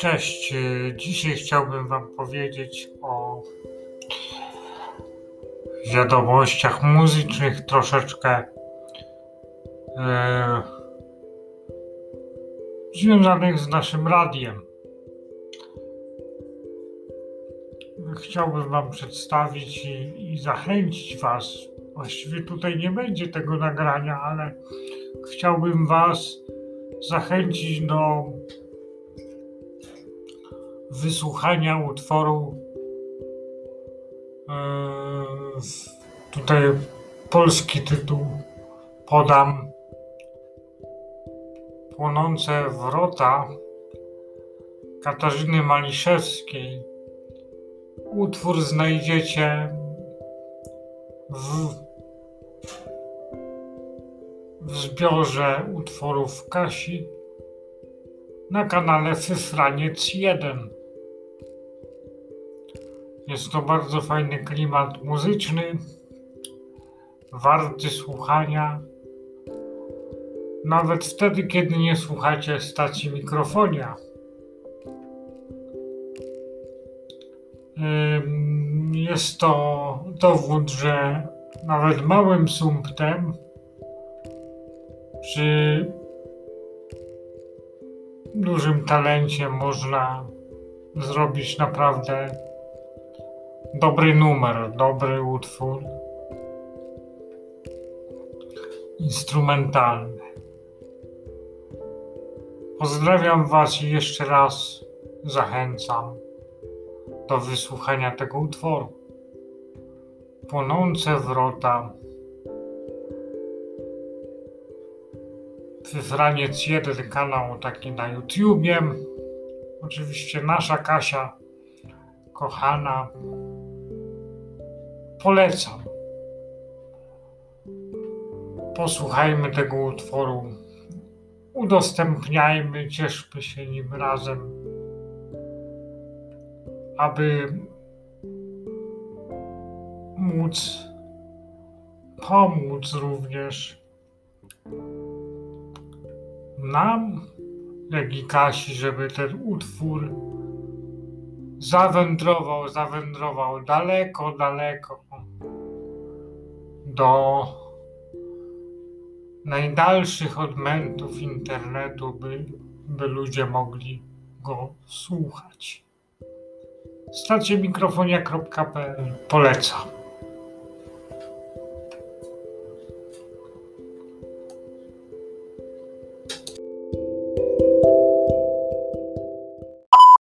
Cześć. y, Dzisiaj chciałbym Wam powiedzieć o wiadomościach muzycznych troszeczkę e, związanych z naszym radiem. Chciałbym Wam przedstawić i, i zachęcić Was. Właściwie tutaj nie będzie tego nagrania, ale chciałbym Was zachęcić do wysłuchania utworu. e, Tutaj polski tytuł podam. Płonące wrota Katarzyny Maliszewskiej. Utwór znajdziecie w, w zbiorze utworów Kasi na kanale Fyfraniec 1. Jest to bardzo fajny klimat muzyczny, warty słuchania. Nawet wtedy, kiedy nie słuchacie stacji mikrofonia. Jest to dowód, że nawet małym sumptem przy dużym talencie można zrobić naprawdę dobry numer, dobry utwór instrumentalny. Pozdrawiam Was i jeszcze raz zachęcam do wysłuchania tego utworu. Płonące wrota. Wyfraniec jeden kanał taki na YouTubie. Oczywiście nasza Kasia, kochana. Polecam. Posłuchajmy tego utworu. Udostępniajmy, cieszmy się nim razem, aby móc pomóc również nam, jak i Kasi, żeby ten utwór zawędrował, zawędrował daleko, daleko do najdalszych odmętów internetu, by, by ludzie mogli go słuchać. Stację mikrofonia.pl polecam.